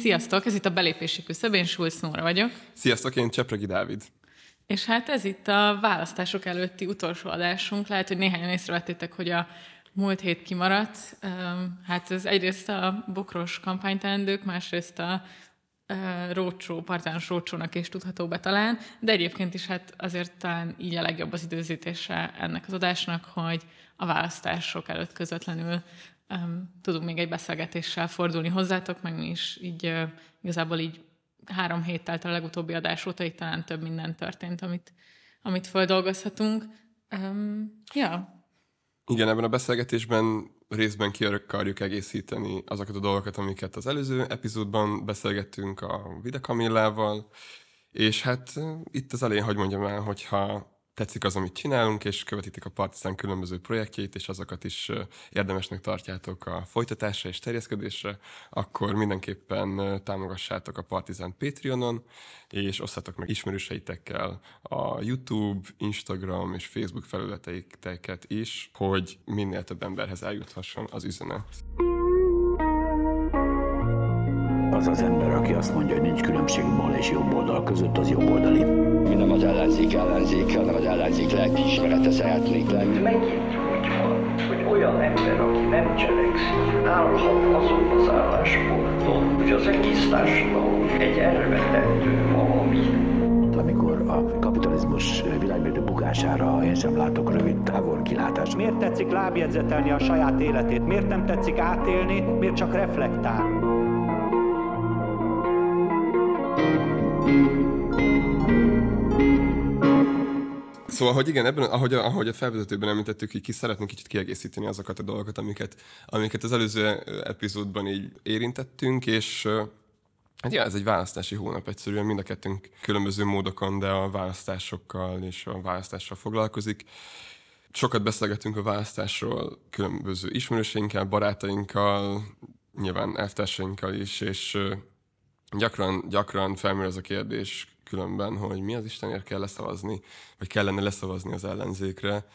Sziasztok, ez itt a belépési küszöb, én Schulz Nóra vagyok. Sziasztok, én Csepregi Dávid. És hát ez itt a választások előtti utolsó adásunk. Lehet, hogy néhányan észrevettétek, hogy a múlt hét kimaradt. Hát ez egyrészt a bokros kampányteendők, másrészt a rócsó, partános rócsónak is tudható be talán, de egyébként is hát azért talán így a legjobb az időzítése ennek az adásnak, hogy a választások előtt közvetlenül tudunk még egy beszélgetéssel fordulni hozzátok, meg mi is így igazából így három hét telt a legutóbbi adás óta, így talán több minden történt, amit, amit feldolgozhatunk. Um, ja. Igen, ebben a beszélgetésben részben ki akarjuk egészíteni azokat a dolgokat, amiket az előző epizódban beszélgettünk a Vida Kamillával, és hát itt az elején, hogy mondjam el, hogyha tetszik az, amit csinálunk, és követitek a Partizán különböző projektjét, és azokat is érdemesnek tartjátok a folytatásra és terjeszkedésre, akkor mindenképpen támogassátok a Partizán Patreonon, és osztatok meg ismerőseitekkel a YouTube, Instagram és Facebook felületeiket is, hogy minél több emberhez eljuthasson az üzenet az az ember, aki azt mondja, hogy nincs különbség bal és jobb oldal között, az jobb oldali. Mi nem az ellenzék ellenzék, hanem az ellenzék lelkiismerete szeretnék lenni. Megint úgy van, hogy olyan ember, aki nem cselekszik, állhat azon az állásponton, hogy az egész társadalom egy elvetendő valami amikor a kapitalizmus világmérdő bukására én sem látok rövid távol kilátást. Miért tetszik lábjegyzetelni a saját életét? Miért nem tetszik átélni? Miért csak reflektál? Szóval, hogy igen, ebben, ahogy a, ahogy a felvezetőben említettük, hogy ki szeretnénk kicsit kiegészíteni azokat a dolgokat, amiket, amiket az előző epizódban így érintettünk, és Hát ja, ez egy választási hónap egyszerűen, mind a kettőnk különböző módokon, de a választásokkal és a választással foglalkozik. Sokat beszélgetünk a választásról különböző ismerőseinkkel, barátainkkal, nyilván elvtársainkkal is, és gyakran, gyakran felmerül az a kérdés különben, hogy mi az Istenért kell leszavazni, vagy kellene leszavazni az ellenzékre,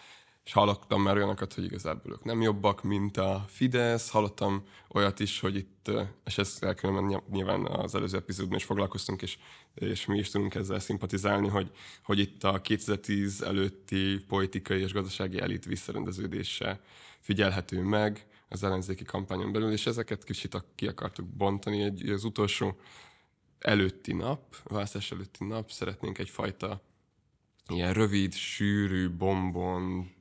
és hallottam már olyanokat, hogy igazából ők nem jobbak, mint a Fidesz, hallottam olyat is, hogy itt, és ezt különben nyilván az előző epizódban is foglalkoztunk, és, és mi is tudunk ezzel szimpatizálni, hogy, hogy itt a 2010 előtti politikai és gazdasági elit visszarendeződése figyelhető meg az ellenzéki kampányon belül, és ezeket kicsit ki akartuk bontani. Egy, az utolsó előtti nap, választás előtti nap szeretnénk egyfajta ilyen rövid, sűrű bombon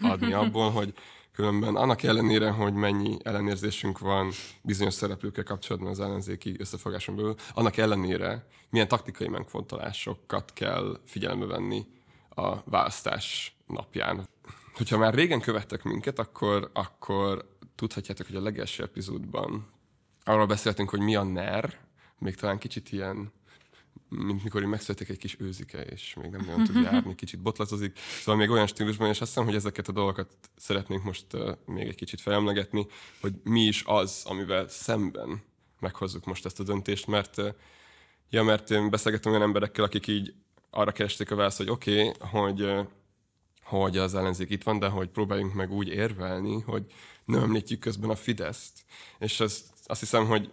adni abból, hogy különben annak ellenére, hogy mennyi ellenérzésünk van bizonyos szereplőkkel kapcsolatban az ellenzéki összefogáson belül, annak ellenére milyen taktikai megfontolásokat kell figyelembe venni a választás napján. Hogyha már régen követtek minket, akkor, akkor tudhatjátok, hogy a legelső epizódban arról beszéltünk, hogy mi a NER, még talán kicsit ilyen mint mikor én megszületik egy kis őzike, és még nem nagyon tud járni, kicsit botlacozik. Szóval még olyan stílusban, és azt hiszem, hogy ezeket a dolgokat szeretnénk most uh, még egy kicsit felemlegetni, hogy mi is az, amivel szemben meghozzuk most ezt a döntést, mert uh, ja, mert én beszélgettem olyan emberekkel, akik így arra keresték a választ, hogy oké, okay, hogy, uh, hogy az ellenzék itt van, de hogy próbáljunk meg úgy érvelni, hogy nem említjük közben a Fideszt. És az, azt hiszem, hogy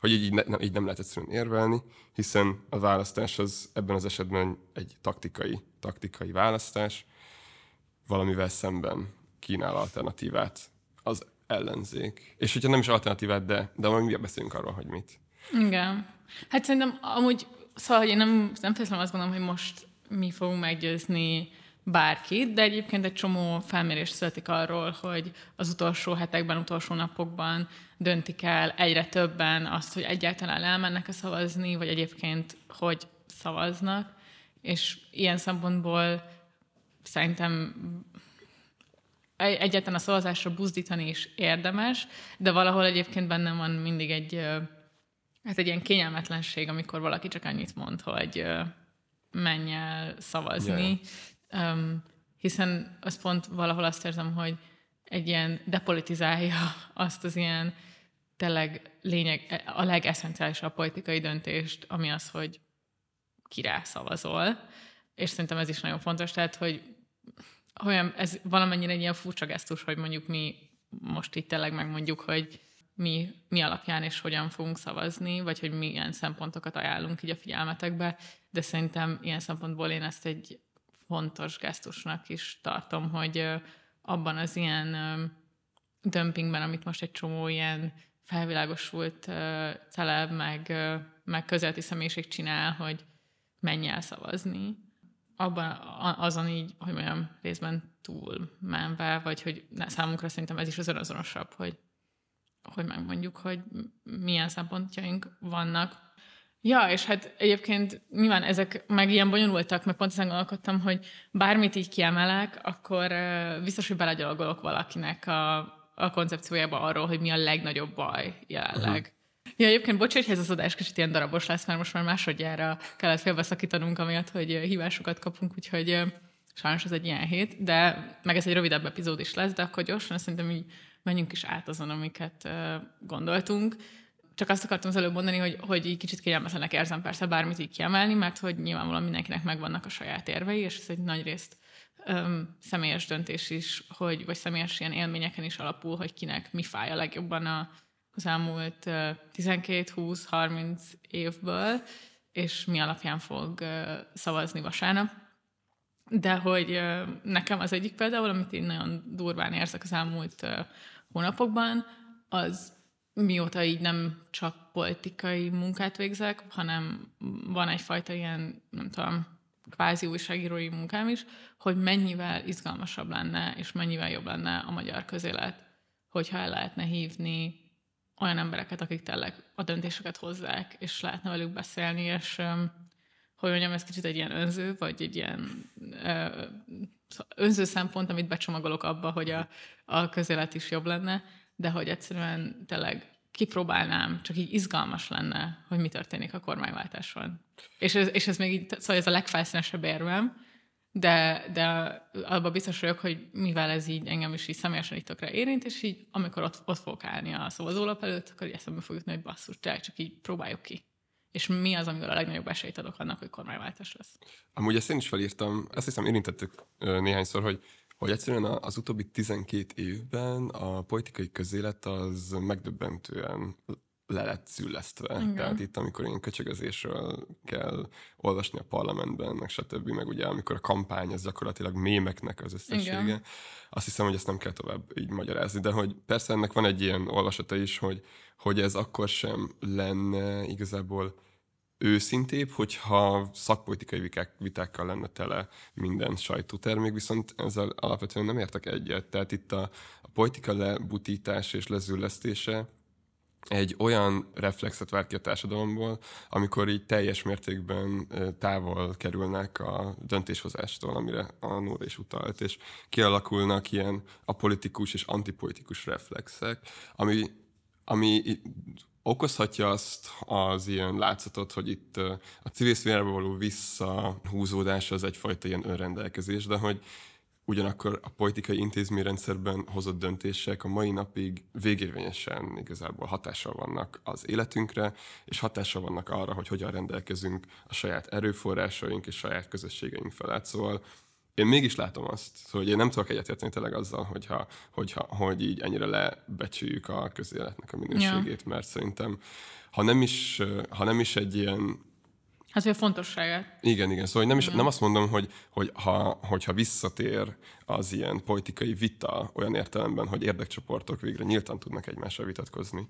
hogy így, ne, így nem lehet egyszerűen érvelni, hiszen a választás az ebben az esetben egy taktikai, taktikai választás, valamivel szemben kínál alternatívát az ellenzék. És hogyha nem is alternatívát, de, de majd mi beszélünk arról, hogy mit. Igen. Hát szerintem amúgy, szóval én nem, nem feltétlenül azt gondolom, hogy most mi fogunk meggyőzni bárkit, de egyébként egy csomó felmérés születik arról, hogy az utolsó hetekben, utolsó napokban döntik el egyre többen azt, hogy egyáltalán elmennek a szavazni, vagy egyébként hogy szavaznak, és ilyen szempontból szerintem egyáltalán a szavazásra buzdítani is érdemes, de valahol egyébként bennem van mindig egy, hát egy ilyen kényelmetlenség, amikor valaki csak annyit mond, hogy menj el szavazni, yeah. Um, hiszen az pont valahol azt érzem, hogy egy ilyen depolitizálja azt az ilyen tényleg lényeg, a legesszenciálisabb politikai döntést, ami az, hogy kire szavazol. És szerintem ez is nagyon fontos, tehát, hogy olyan, ez valamennyire egy ilyen furcsa gesztus, hogy mondjuk mi most itt tényleg megmondjuk, hogy mi, mi alapján és hogyan fogunk szavazni, vagy hogy milyen szempontokat ajánlunk így a figyelmetekbe, de szerintem ilyen szempontból én ezt egy fontos gesztusnak is tartom, hogy abban az ilyen dömpingben, amit most egy csomó ilyen felvilágosult celeb, meg, meg közelti személyiség csinál, hogy menj el szavazni, abban azon így, hogy mondjam, részben túl menve, vagy hogy számunkra szerintem ez is az önazonosabb, hogy, hogy megmondjuk, hogy milyen szempontjaink vannak. Ja, és hát egyébként nyilván ezek meg ilyen bonyolultak, mert pont ezen gondolkodtam, hogy bármit így kiemelek, akkor biztos, hogy belegyalogolok valakinek a, a koncepciójába arról, hogy mi a legnagyobb baj jelenleg. Uh-huh. Ja, egyébként bocs, hogy ez az adás kicsit ilyen darabos lesz, mert most már másodjára kellett félbeszakítanunk, amiatt, hogy hívásokat kapunk, úgyhogy sajnos ez egy ilyen hét, de meg ez egy rövidebb epizód is lesz, de akkor gyorsan szerintem így menjünk is át azon, amiket gondoltunk. Csak azt akartam az előbb mondani, hogy, hogy így kicsit kényelmetlenek érzem persze bármit így kiemelni, mert hogy nyilvánvalóan mindenkinek megvannak a saját érvei, és ez egy nagy részt öm, személyes döntés is, hogy, vagy személyes ilyen élményeken is alapul, hogy kinek mi fáj a legjobban a, az elmúlt 12-20-30 évből, és mi alapján fog szavazni vasárnap. De hogy nekem az egyik például, amit én nagyon durván érzek az elmúlt hónapokban, az mióta így nem csak politikai munkát végzek, hanem van egyfajta ilyen, nem tudom, kvázi újságírói munkám is, hogy mennyivel izgalmasabb lenne, és mennyivel jobb lenne a magyar közélet, hogyha el lehetne hívni olyan embereket, akik tényleg a döntéseket hozzák, és lehetne velük beszélni, és hogy mondjam, ez kicsit egy ilyen önző, vagy egy ilyen önző szempont, amit becsomagolok abba, hogy a, a közélet is jobb lenne, de hogy egyszerűen tényleg kipróbálnám, csak így izgalmas lenne, hogy mi történik a kormányváltáson. És ez, és ez még így, szóval ez a legfelszínesebb érvem, de, de abban biztos vagyok, hogy mivel ez így engem is így személyesen így tökre érint, és így amikor ott, ott fogok állni a szavazólap előtt, akkor így eszembe fog hogy basszus, csak így próbáljuk ki. És mi az, amivel a legnagyobb esélyt adok annak, hogy kormányváltás lesz? Amúgy ezt én is felírtam, ezt hiszem érintettük néhányszor, hogy hogy egyszerűen az utóbbi 12 évben a politikai közélet az megdöbbentően le lett szüllesztve. Igen. Tehát itt, amikor ilyen köcsögözésről kell olvasni a parlamentben, meg stb., meg ugye amikor a kampány az gyakorlatilag mémeknek az összessége, Igen. azt hiszem, hogy ezt nem kell tovább így magyarázni, de hogy persze ennek van egy ilyen olvasata is, hogy, hogy ez akkor sem lenne igazából őszintébb, hogyha szakpolitikai viták, vitákkal lenne tele minden sajtótermék, viszont ezzel alapvetően nem értek egyet. Tehát itt a, a politika lebutítás és lezüllesztése egy olyan reflexet vált ki a társadalomból, amikor így teljes mértékben távol kerülnek a döntéshozástól, amire a Nóra is utalt, és kialakulnak ilyen apolitikus és antipolitikus reflexek, ami, ami okozhatja azt az ilyen látszatot, hogy itt a civil szférába való visszahúzódás az egyfajta ilyen önrendelkezés, de hogy ugyanakkor a politikai intézményrendszerben hozott döntések a mai napig végérvényesen igazából hatással vannak az életünkre, és hatással vannak arra, hogy hogyan rendelkezünk a saját erőforrásaink és saját közösségeink felett. Szóval én mégis látom azt, hogy én nem tudok egyetérteni tényleg azzal, hogyha, hogyha, hogy így ennyire lebecsüljük a közéletnek a minőségét, ja. mert szerintem ha nem is, ha nem is egy ilyen Hát, hogy a fontosságát. Igen, igen. Szóval nem, is, nem azt mondom, hogy, hogy ha, hogyha visszatér az ilyen politikai vita olyan értelemben, hogy érdekcsoportok végre nyíltan tudnak egymással vitatkozni,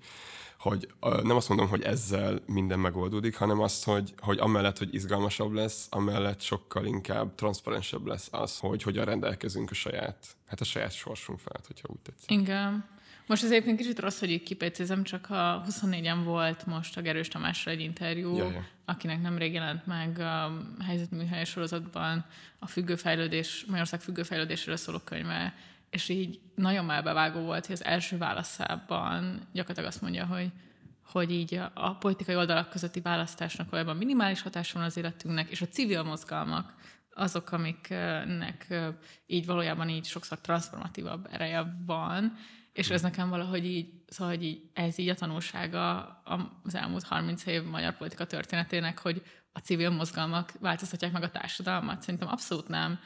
hogy nem azt mondom, hogy ezzel minden megoldódik, hanem azt, hogy, hogy amellett, hogy izgalmasabb lesz, amellett sokkal inkább transzparensebb lesz az, hogy hogyan rendelkezünk a saját, hát a saját sorsunk felett, hogyha úgy tetszik. Igen. Most az egyébként kicsit rossz, hogy így kipécézem, csak a 24-en volt most a Gerős Tamásra egy interjú, ja, ja. akinek nemrég jelent meg a helyzetműhely sorozatban a függőfejlődés, Magyarország függőfejlődésről szóló könyve, és így nagyon elbevágó volt, hogy az első válaszában gyakorlatilag azt mondja, hogy hogy így a, a politikai oldalak közötti választásnak valójában minimális hatása van az életünknek, és a civil mozgalmak azok, amiknek így valójában így sokszor transformatívabb ereje van, és ez nekem valahogy így, szóval hogy így, ez így a tanulsága az elmúlt 30 év magyar politika történetének, hogy a civil mozgalmak változtatják meg a társadalmat. Szerintem abszolút nem.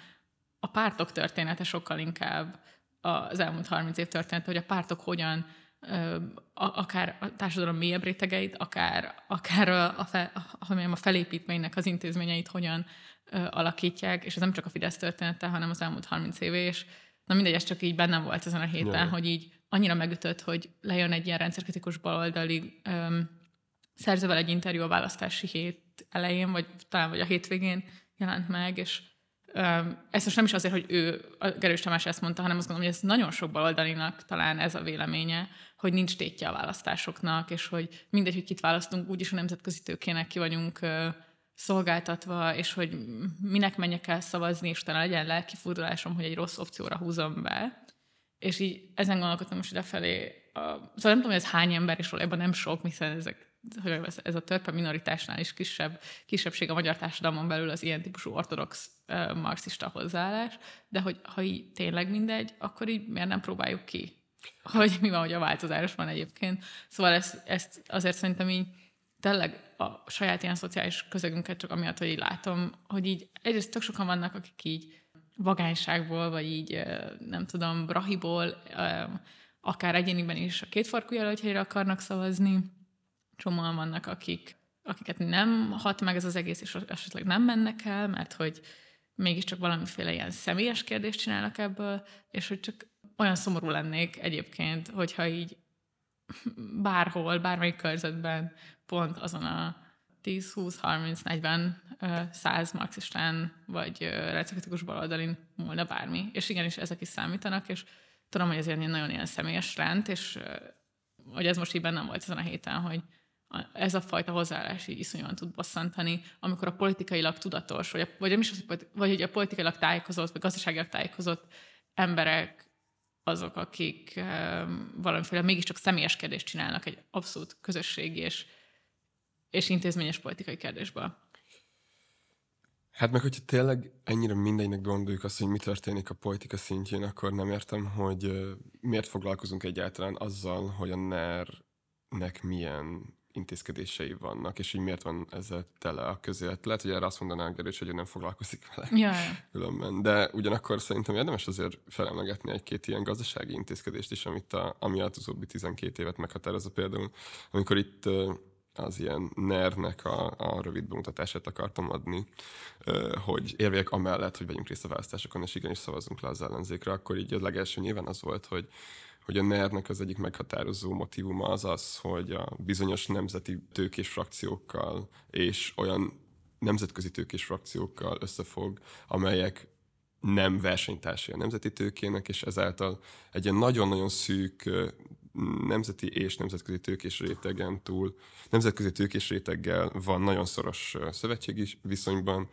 A pártok története sokkal inkább az elmúlt 30 év története, hogy a pártok hogyan akár a társadalom mélyebb rétegeit, akár, akár a, a, fe, a, felépítménynek az intézményeit hogyan alakítják, és ez nem csak a Fidesz története, hanem az elmúlt 30 év, és na mindegy, ez csak így bennem volt ezen a héten, Jaj. hogy így annyira megütött, hogy lejön egy ilyen rendszerkritikus baloldali szerzővel egy interjú a választási hét elején, vagy talán vagy a hétvégén jelent meg, és ez most nem is azért, hogy ő, a Gerős Tamás ezt mondta, hanem azt gondolom, hogy ez nagyon sok baloldalinak talán ez a véleménye, hogy nincs tétje a választásoknak, és hogy mindegy, hogy kit választunk, úgyis a nemzetközi tőkének ki vagyunk szolgáltatva, és hogy minek menjek el szavazni, és utána legyen lelki fordulásom, hogy egy rossz opcióra húzom be. És így ezen gondolkodtam most idefelé. A, szóval nem tudom, hogy ez hány ember, és valójában nem sok, hiszen ezek hogy ez a törpe minoritásnál is kisebb, kisebbség a magyar társadalmon belül az ilyen típusú ortodox marxista hozzáállás, de hogy ha így tényleg mindegy, akkor így miért nem próbáljuk ki? Hogy mi van, hogy a változás van egyébként. Szóval ezt, ezt azért szerintem így tényleg a saját ilyen szociális közegünket csak amiatt, hogy így látom, hogy így egyrészt tök sokan vannak, akik így vagányságból, vagy így nem tudom, brahiból, akár egyéniben is a kétfarkú jelöltjére akarnak szavazni, csomóan vannak, akik, akiket nem hat meg ez az egész, és esetleg nem mennek el, mert hogy mégiscsak valamiféle ilyen személyes kérdést csinálnak ebből, és hogy csak olyan szomorú lennék egyébként, hogyha így bárhol, bármelyik körzetben pont azon a 10, 20, 30, 40, 100 marxistán vagy reciklikus baloldalin múlna bármi. És igenis ezek is számítanak, és tudom, hogy egy nagyon ilyen személyes rend, és hogy ez most így bennem volt ezen a héten, hogy ez a fajta hozzáállás így iszonyúan tud bosszantani, amikor a politikailag tudatos, vagy, a, vagy, nem is vagy hogy a politikailag tájékozott, vagy gazdaságilag tájékozott emberek azok, akik um, valamiféle mégiscsak személyes kérdést csinálnak egy abszolút közösségi és, és intézményes politikai kérdésből. Hát meg, hogyha tényleg ennyire mindegynek gondoljuk azt, hogy mi történik a politika szintjén, akkor nem értem, hogy miért foglalkozunk egyáltalán azzal, hogy a NER-nek milyen intézkedései vannak, és hogy miért van ezzel tele a közélet. Lehet, hogy erre azt mondaná a Gerős, hogy nem foglalkozik vele ja. különben. De ugyanakkor szerintem érdemes azért felemlegetni egy-két ilyen gazdasági intézkedést is, amit a, ami az utóbbi 12 évet meghatározza például. Amikor itt az ilyen NER-nek a, a rövid bemutatását akartam adni, hogy érvek amellett, hogy vegyünk részt a választásokon, és igenis szavazunk le az ellenzékre, akkor így a legelső nyilván az volt, hogy hogy a NER-nek az egyik meghatározó motivuma az az, hogy a bizonyos nemzeti tőkés frakciókkal és olyan nemzetközi tőkés frakciókkal összefog, amelyek nem versenytársai a nemzeti tőkének, és ezáltal egy ilyen nagyon-nagyon szűk nemzeti és nemzetközi tőkés rétegen túl, nemzetközi tőkés réteggel van nagyon szoros szövetségi viszonyban,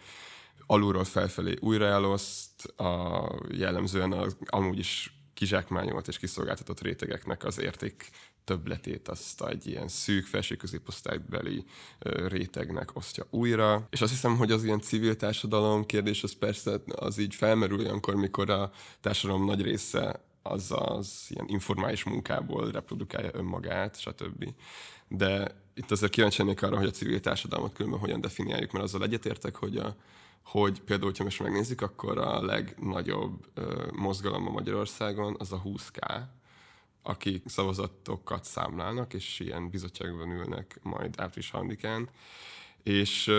alulról felfelé újraeloszt, a, jellemzően az amúgy is kizsákmányolt és kiszolgáltatott rétegeknek az érték többletét azt egy ilyen szűk felső középosztálybeli rétegnek osztja újra. És azt hiszem, hogy az ilyen civil társadalom kérdés az persze az így felmerül olyankor, mikor a társadalom nagy része az az ilyen informális munkából reprodukálja önmagát, stb. De itt azért kíváncsi arra, hogy a civil társadalmat különben hogyan definiáljuk, mert azzal egyetértek, hogy a, hogy például, hogyha most megnézzük, akkor a legnagyobb ö, mozgalom a Magyarországon az a 20K, akik szavazatokat számlálnak, és ilyen bizottságban ülnek majd április 3 és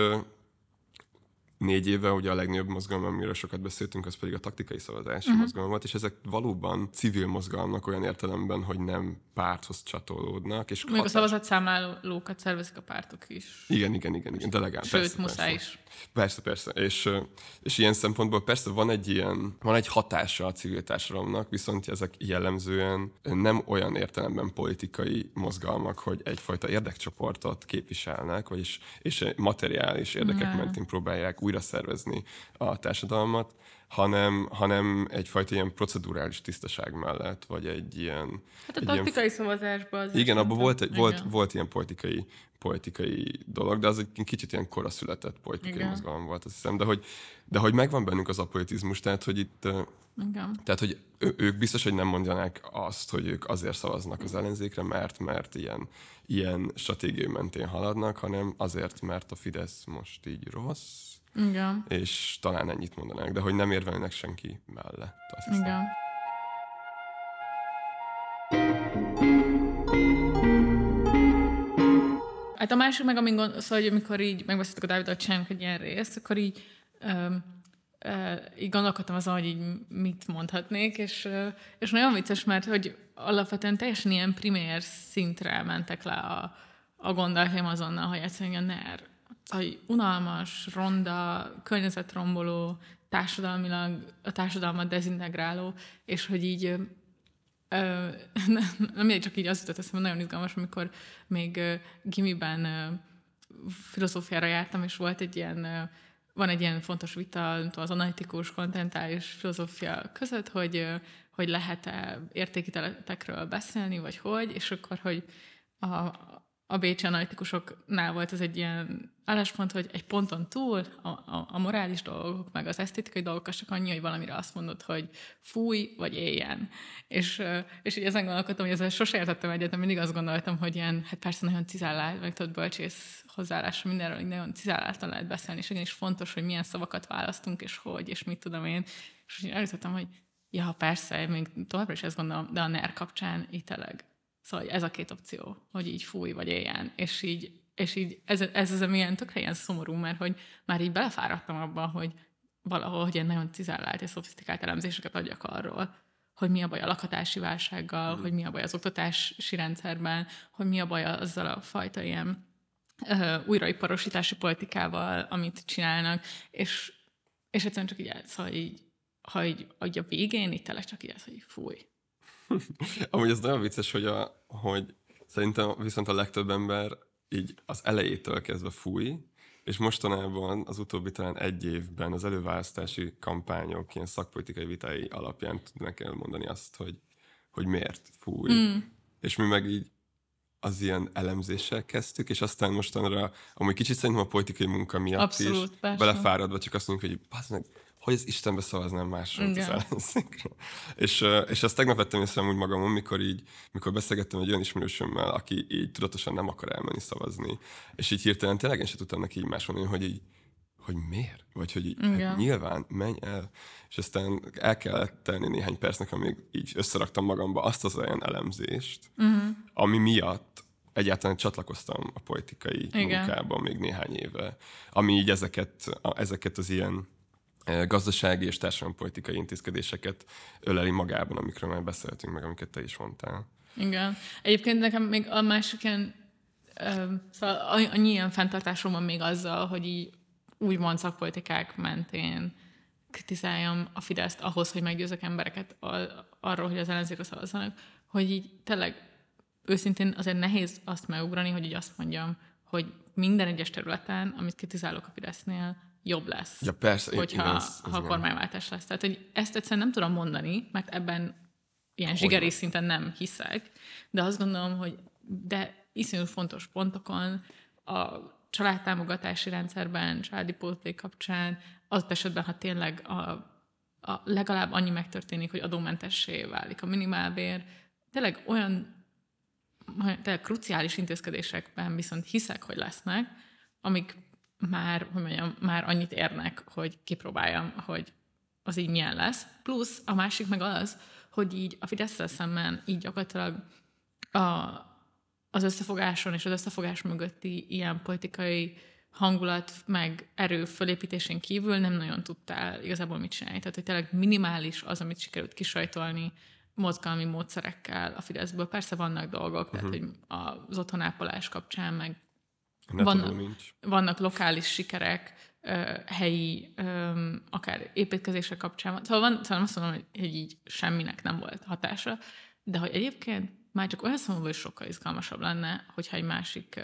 négy éve ugye a legnagyobb mozgalom, amiről sokat beszéltünk, az pedig a taktikai szavazási uh-huh. mozgalom volt, és ezek valóban civil mozgalmak olyan értelemben, hogy nem párthoz csatolódnak. És Még hatás... a szavazatszámlálókat szervezik a pártok is. Igen, igen, igen, igen delegál. Sőt, persze, muszáj persze. is. Persze, persze. És, és ilyen szempontból persze van egy ilyen, van egy hatása a civil társadalomnak, viszont ezek jellemzően nem olyan értelemben politikai mozgalmak, hogy egyfajta érdekcsoportot képviselnek, vagyis és materiális érdekek mentén próbálják újra szervezni a társadalmat, hanem, hanem egyfajta ilyen procedurális tisztaság mellett, vagy egy ilyen... Hát a taktikai ilyen, szavazásban az Igen, abban volt, egy, volt, volt ilyen politikai, politikai dolog, de az egy kicsit ilyen koraszületett politikai igen. mozgalom volt, azt hiszem, de hogy, de hogy megvan bennünk az apolitizmus, tehát hogy itt... Igen. Tehát, hogy ők biztos, hogy nem mondjanák azt, hogy ők azért szavaznak az ellenzékre, mert, mert ilyen, ilyen stratégiai mentén haladnak, hanem azért, mert a Fidesz most így rossz, igen. És talán ennyit mondanák, de hogy nem érvelnek senki mellett. Azt hiszem. Igen. hát a másik meg, amin gond, szóval, hogy amikor így megbeszéltük a Dáviddal, hogy csináljunk egy ilyen részt, akkor így, um, uh, így gondolkodtam azon, hogy így mit mondhatnék, és, uh, és nagyon vicces, mert hogy alapvetően teljesen ilyen primér szintre mentek le a, a gondolataim azonnal, hogy egyszerűen a NER, hogy unalmas, ronda, környezetromboló, társadalmilag a társadalmat dezintegráló, és hogy így Ö, nem, nem csak így az jutott eszembe, nagyon izgalmas, amikor még uh, gimiben uh, filozófiára jártam, és volt egy ilyen, uh, van egy ilyen fontos vita az analitikus, kontentális filozófia között, hogy, hogy lehet-e értékítéletekről beszélni, vagy hogy, és akkor, hogy a, a bécsi analitikusoknál volt ez egy ilyen álláspont, hogy egy ponton túl a, a, a morális dolgok, meg az esztétikai dolgok az csak annyi, hogy valamire azt mondod, hogy fúj, vagy éljen. És, és így ezen gondolkodtam, hogy ezzel sose értettem egyet, mindig azt gondoltam, hogy ilyen, hát persze nagyon cizálált, meg tudod, bölcsész hozzáállása mindenről, nagyon cizáláltan lehet beszélni, és igenis fontos, hogy milyen szavakat választunk, és hogy, és mit tudom én. És úgy eljutottam, hogy ja, persze, még továbbra is ezt gondolom, de a NER kapcsán tényleg Szóval ez a két opció, hogy így fúj, vagy éljen. És így, és így ez, ez az, amilyen tökre ilyen szomorú, mert hogy már így belefáradtam abban, hogy valahol, hogy ilyen nagyon cizellált és szofisztikált elemzéseket adjak arról, hogy mi a baj a lakhatási válsággal, mm. hogy mi a baj az oktatási rendszerben, hogy mi a baj azzal a fajta ilyen uh, újraiparosítási politikával, amit csinálnak, és, és egyszerűen csak így, szóval így, ha így, hogy a végén itt tényleg csak így ez, hogy fúj, Amúgy ez nagyon vicces, hogy, a, hogy szerintem viszont a legtöbb ember így az elejétől kezdve fúj, és mostanában az utóbbi talán egy évben az előválasztási kampányok ilyen szakpolitikai vitái alapján tudnak elmondani azt, hogy, hogy miért fúj. Mm. És mi meg így az ilyen elemzéssel kezdtük, és aztán mostanra, amúgy kicsit szerintem a politikai munka miatt Abszolút, is persze. belefáradva csak azt mondjuk, hogy meg, hogy az Istenbe szavaznám másról az ellenzékre. És, és azt tegnap vettem észre úgy magamon, mikor így, mikor beszélgettem egy olyan ismerősömmel, aki így tudatosan nem akar elmenni szavazni, és így hirtelen tényleg én sem tudtam neki így más mondani, hogy így, hogy miért? Vagy hogy így, hát nyilván, menj el. És aztán el kellett tenni néhány percnek, amíg így összeraktam magamba azt az olyan elemzést, uh-huh. ami miatt egyáltalán csatlakoztam a politikai Igen. munkában még néhány éve, ami így ezeket, ezeket az ilyen gazdasági és társadalompolitikai intézkedéseket öleli magában, amikről már beszéltünk, meg amiket te is mondtál. Igen. Egyébként nekem még a másik ilyen, szóval annyi ilyen fenntartásom van még azzal, hogy így úgymond szakpolitikák mentén kritizáljam a Fideszt ahhoz, hogy meggyőzök embereket arról, hogy az ellenzékre szavazzanak, hogy így tényleg őszintén azért nehéz azt megugrani, hogy így azt mondjam, hogy minden egyes területen, amit kritizálok a Fidesznél, jobb lesz, ja, persze, hogyha igen, ez, ez ha kormányváltás lesz. Tehát, hogy ezt egyszerűen nem tudom mondani, mert ebben ilyen zsigeri szinten nem hiszek, de azt gondolom, hogy de iszonyú fontos pontokon a családtámogatási rendszerben, családi pótlék kapcsán, az esetben, ha tényleg a, a legalább annyi megtörténik, hogy adómentessé válik a minimálbér, tényleg olyan tényleg kruciális intézkedésekben viszont hiszek, hogy lesznek, amik már, hogy mondjam, már annyit érnek, hogy kipróbáljam, hogy az így milyen lesz. Plusz a másik meg az, hogy így a fidesz szemben így gyakorlatilag a, az összefogáson és az összefogás mögötti ilyen politikai hangulat meg erő fölépítésén kívül nem nagyon tudtál igazából mit csinálni. Tehát, hogy tényleg minimális az, amit sikerült kisajtolni mozgalmi módszerekkel a Fideszből. Persze vannak dolgok, uh-huh. tehát, hogy az otthonápolás kapcsán, meg vannak, nincs. vannak lokális sikerek, helyi, akár építkezések kapcsán. Szóval, van, szóval azt mondom, hogy, hogy így semminek nem volt hatása, de hogy egyébként már csak olyan szempontból is sokkal izgalmasabb lenne, hogyha egy másik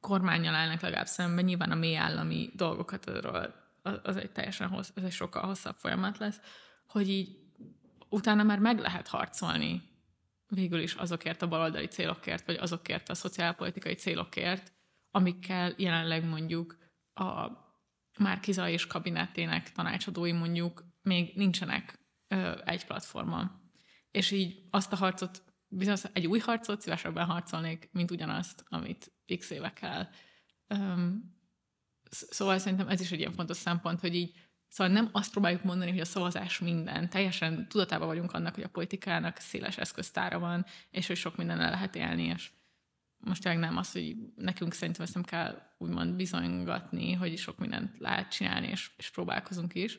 kormányjal állnak legalább szemben, nyilván a mély állami dolgokat arról, az egy teljesen hossz, ez egy sokkal hosszabb folyamat lesz, hogy így utána már meg lehet harcolni végül is azokért a baloldali célokért, vagy azokért a szociálpolitikai célokért, amikkel jelenleg mondjuk a Márkiza és kabinettének tanácsadói mondjuk még nincsenek ö, egy platformon. És így azt a harcot, bizonyos egy új harcot szívesebben harcolnék, mint ugyanazt, amit x évekkel. Szóval szerintem ez is egy ilyen fontos szempont, hogy így Szóval nem azt próbáljuk mondani, hogy a szavazás minden. Teljesen tudatában vagyunk annak, hogy a politikának széles eszköztára van, és hogy sok minden lehet élni, és most tényleg nem az, hogy nekünk szerintem ezt nem kell úgymond bizonygatni, hogy sok mindent lehet csinálni, és, és próbálkozunk is,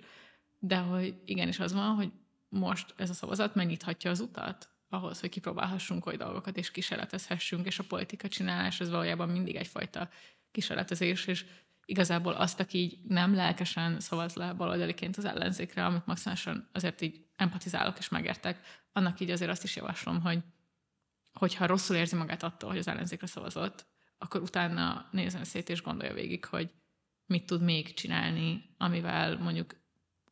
de hogy igenis az van, hogy most ez a szavazat megnyithatja az utat ahhoz, hogy kipróbálhassunk oly dolgokat, és kísérletezhessünk, és a politika csinálás az valójában mindig egyfajta kísérletezés, és igazából azt, aki így nem lelkesen szavaz le baloldaliként az ellenzékre, amit maximálisan azért így empatizálok és megértek, annak így azért azt is javaslom, hogy hogyha rosszul érzi magát attól, hogy az ellenzékre szavazott, akkor utána nézzen szét és gondolja végig, hogy mit tud még csinálni, amivel mondjuk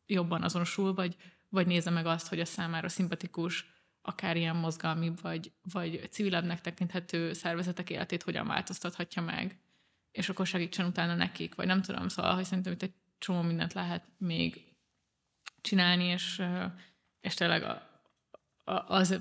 jobban azonosul, vagy, vagy nézze meg azt, hogy a számára szimpatikus, akár ilyen mozgalmi, vagy, vagy civilebbnek tekinthető szervezetek életét hogyan változtathatja meg, és akkor segítsen utána nekik, vagy nem tudom, szóval, hogy szerintem itt egy csomó mindent lehet még csinálni, és, és tényleg az,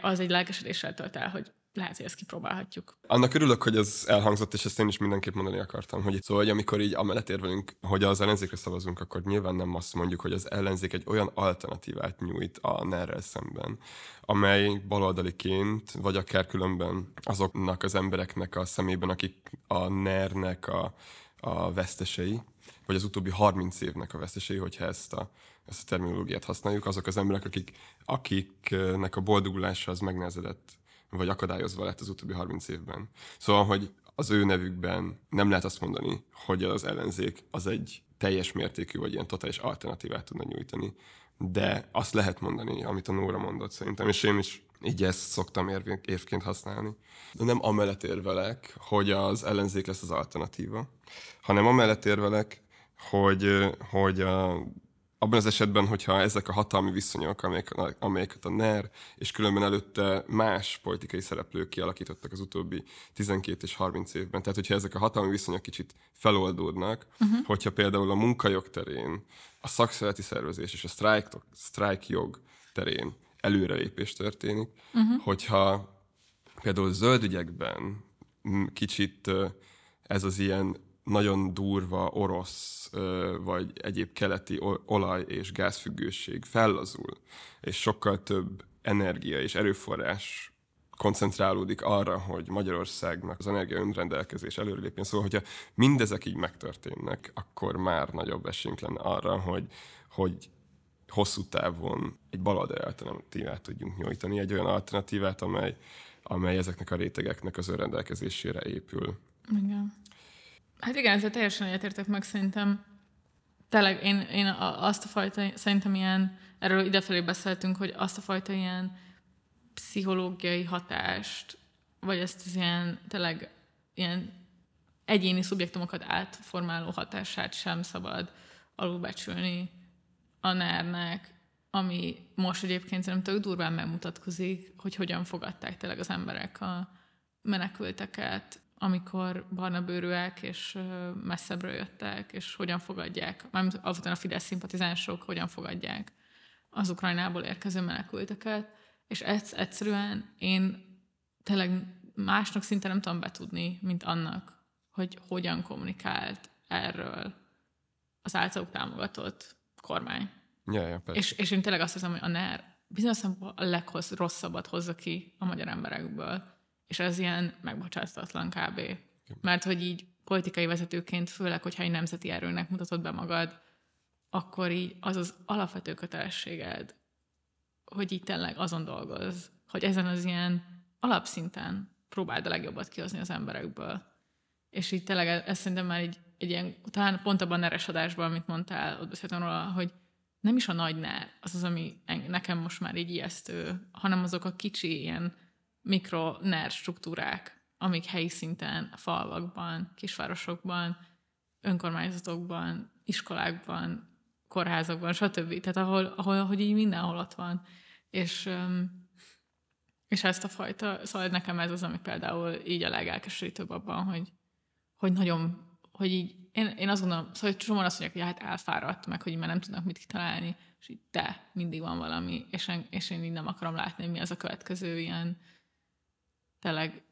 az egy lelkesedéssel tölt el, hogy lehet, hogy ezt kipróbálhatjuk. Annak örülök, hogy ez elhangzott, és ezt én is mindenképp mondani akartam, hogy szóval, hogy amikor így amellett érvelünk, hogy az ellenzékre szavazunk, akkor nyilván nem azt mondjuk, hogy az ellenzék egy olyan alternatívát nyújt a ner szemben, amely baloldaliként, vagy akár különben azoknak az embereknek a szemében, akik a NER-nek a, a vesztesei, vagy az utóbbi 30 évnek a vesztesei, hogyha ezt a, ezt a terminológiát használjuk, azok az emberek, akik, akiknek a boldogulása az megnehezedett vagy akadályozva lett az utóbbi 30 évben. Szóval, hogy az ő nevükben nem lehet azt mondani, hogy az ellenzék az egy teljes mértékű, vagy ilyen totális alternatívát tudna nyújtani. De azt lehet mondani, amit a Nóra mondott szerintem, és én is így ezt szoktam érvként használni. De nem amellett érvelek, hogy az ellenzék lesz az alternatíva, hanem amellett érvelek, hogy, hogy a abban az esetben, hogyha ezek a hatalmi viszonyok, amelyek, amelyeket a NER és különben előtte más politikai szereplők kialakítottak az utóbbi 12 és 30 évben, tehát hogyha ezek a hatalmi viszonyok kicsit feloldódnak, uh-huh. hogyha például a munkajog terén, a szakszereti szervezés és a sztrájk, sztrájk jog terén előrelépés történik, uh-huh. hogyha például zöld ügyekben kicsit ez az ilyen nagyon durva orosz vagy egyéb keleti olaj- és gázfüggőség fellazul, és sokkal több energia és erőforrás koncentrálódik arra, hogy Magyarországnak az energia önrendelkezés előrelépjen. Szóval, hogyha mindezek így megtörténnek, akkor már nagyobb esélyünk lenne arra, hogy, hogy hosszú távon egy baloldali alternatívát tudjunk nyújtani, egy olyan alternatívát, amely, amely ezeknek a rétegeknek az önrendelkezésére épül. Igen. Hát igen, ezzel teljesen egyetértek meg szerintem. Tényleg én, én azt a fajta, szerintem ilyen, erről idefelé beszéltünk, hogy azt a fajta ilyen pszichológiai hatást, vagy ezt az ilyen, tényleg ilyen egyéni szubjektumokat átformáló hatását sem szabad alulbecsülni a ner ami most egyébként szerintem tök durván megmutatkozik, hogy hogyan fogadták tényleg az emberek a menekülteket, amikor barna bőrűek és messzebbről jöttek, és hogyan fogadják, mármint azután a Fidesz szimpatizánsok hogyan fogadják az Ukrajnából érkező menekülteket, és ez egyszerűen én tényleg másnak szinte nem tudom betudni, mint annak, hogy hogyan kommunikált erről az általuk támogatott kormány. Ja, ja, és, és én tényleg azt hiszem, hogy a NER bizonyos a legrosszabbat hozza ki a magyar emberekből és ez ilyen megbocsáthatatlan kb. Mert hogy így politikai vezetőként, főleg, hogyha egy nemzeti erőnek mutatod be magad, akkor így az az alapvető kötelességed, hogy így tényleg azon dolgoz, hogy ezen az ilyen alapszinten próbáld a legjobbat kihozni az emberekből. És így tényleg ez szerintem már egy, egy ilyen, talán pont abban a neres adásban, amit mondtál, ott beszéltem róla, hogy nem is a nagy ner az az, ami nekem most már így ijesztő, hanem azok a kicsi ilyen mikro NER struktúrák, amik helyi szinten, falvakban, kisvárosokban, önkormányzatokban, iskolákban, kórházakban, stb. Tehát ahol, ahol hogy így mindenhol ott van. És, és ezt a fajta, szóval nekem ez az, ami például így a legelkeserítőbb abban, hogy, hogy nagyon, hogy így, én, én azt gondolom, szóval hogy csomóan azt mondják, hogy hát elfáradt, meg hogy már nem tudnak mit kitalálni, és így de, mindig van valami, és én, és én így nem akarom látni, mi az a következő ilyen tényleg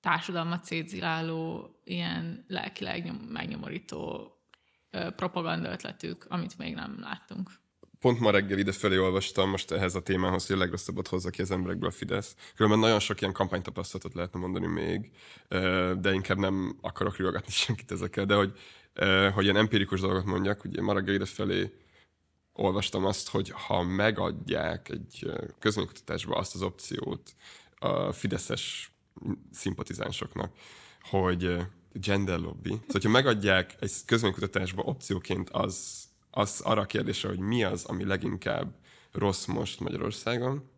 társadalmat szétziláló, ilyen lelkileg megnyomorító propaganda ötletük, amit még nem láttunk. pont ma reggel ide felé olvastam most ehhez a témához, hogy a legrosszabbat hozza ki az emberekből a Fidesz. Különben nagyon sok ilyen kampánytapasztalatot lehetne mondani még, de inkább nem akarok riogatni senkit ezekkel, de hogy, hogy ilyen empirikus dolgot mondjak, ugye ma reggel ide felé olvastam azt, hogy ha megadják egy közménykutatásba azt az opciót a fideszes szimpatizánsoknak, hogy gender lobby. Szóval, hogyha megadják egy közménykutatásba opcióként az, az arra a kérdésre, hogy mi az, ami leginkább rossz most Magyarországon,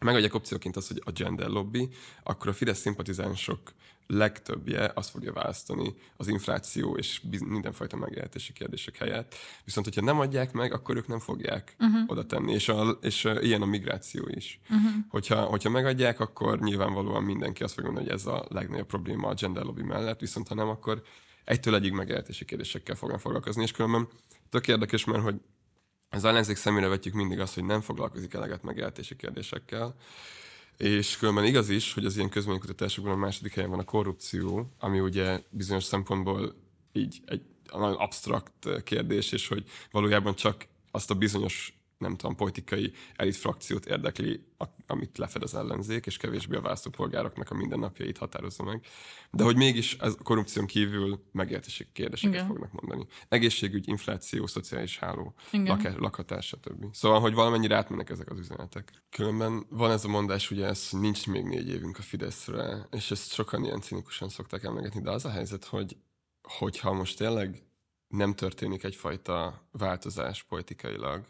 megadják opcióként az, hogy a gender lobby, akkor a Fidesz szimpatizánsok legtöbbje azt fogja választani az infláció és mindenfajta megélhetési kérdések helyett. Viszont, hogyha nem adják meg, akkor ők nem fogják uh-huh. oda tenni, és, a, és a, ilyen a migráció is. Uh-huh. Hogyha, hogyha megadják, akkor nyilvánvalóan mindenki azt fogja mondani, hogy ez a legnagyobb probléma a gender lobby mellett, viszont ha nem, akkor egytől egyig megélhetési kérdésekkel fognak foglalkozni, és különben tök érdekes, mert hogy az ellenzék szemére vetjük mindig azt, hogy nem foglalkozik eleget megélhetési kérdésekkel, és különben igaz is, hogy az ilyen közménykutatásokban a második helyen van a korrupció, ami ugye bizonyos szempontból így egy nagyon absztrakt kérdés, és hogy valójában csak azt a bizonyos nem tudom, politikai elit frakciót érdekli, amit lefed az ellenzék, és kevésbé a választópolgároknak a mindennapjait határozza meg. De hogy mégis ez a korrupción kívül megértési kérdéseket Igen. fognak mondani. Egészségügy, infláció, szociális háló, lakás, lakhatás, stb. Szóval, hogy valamennyire átmennek ezek az üzenetek. Különben van ez a mondás, ugye ez nincs még négy évünk a Fideszre, és ezt sokan ilyen cinikusan szokták emlegetni, de az a helyzet, hogy hogyha most tényleg nem történik egyfajta változás politikailag,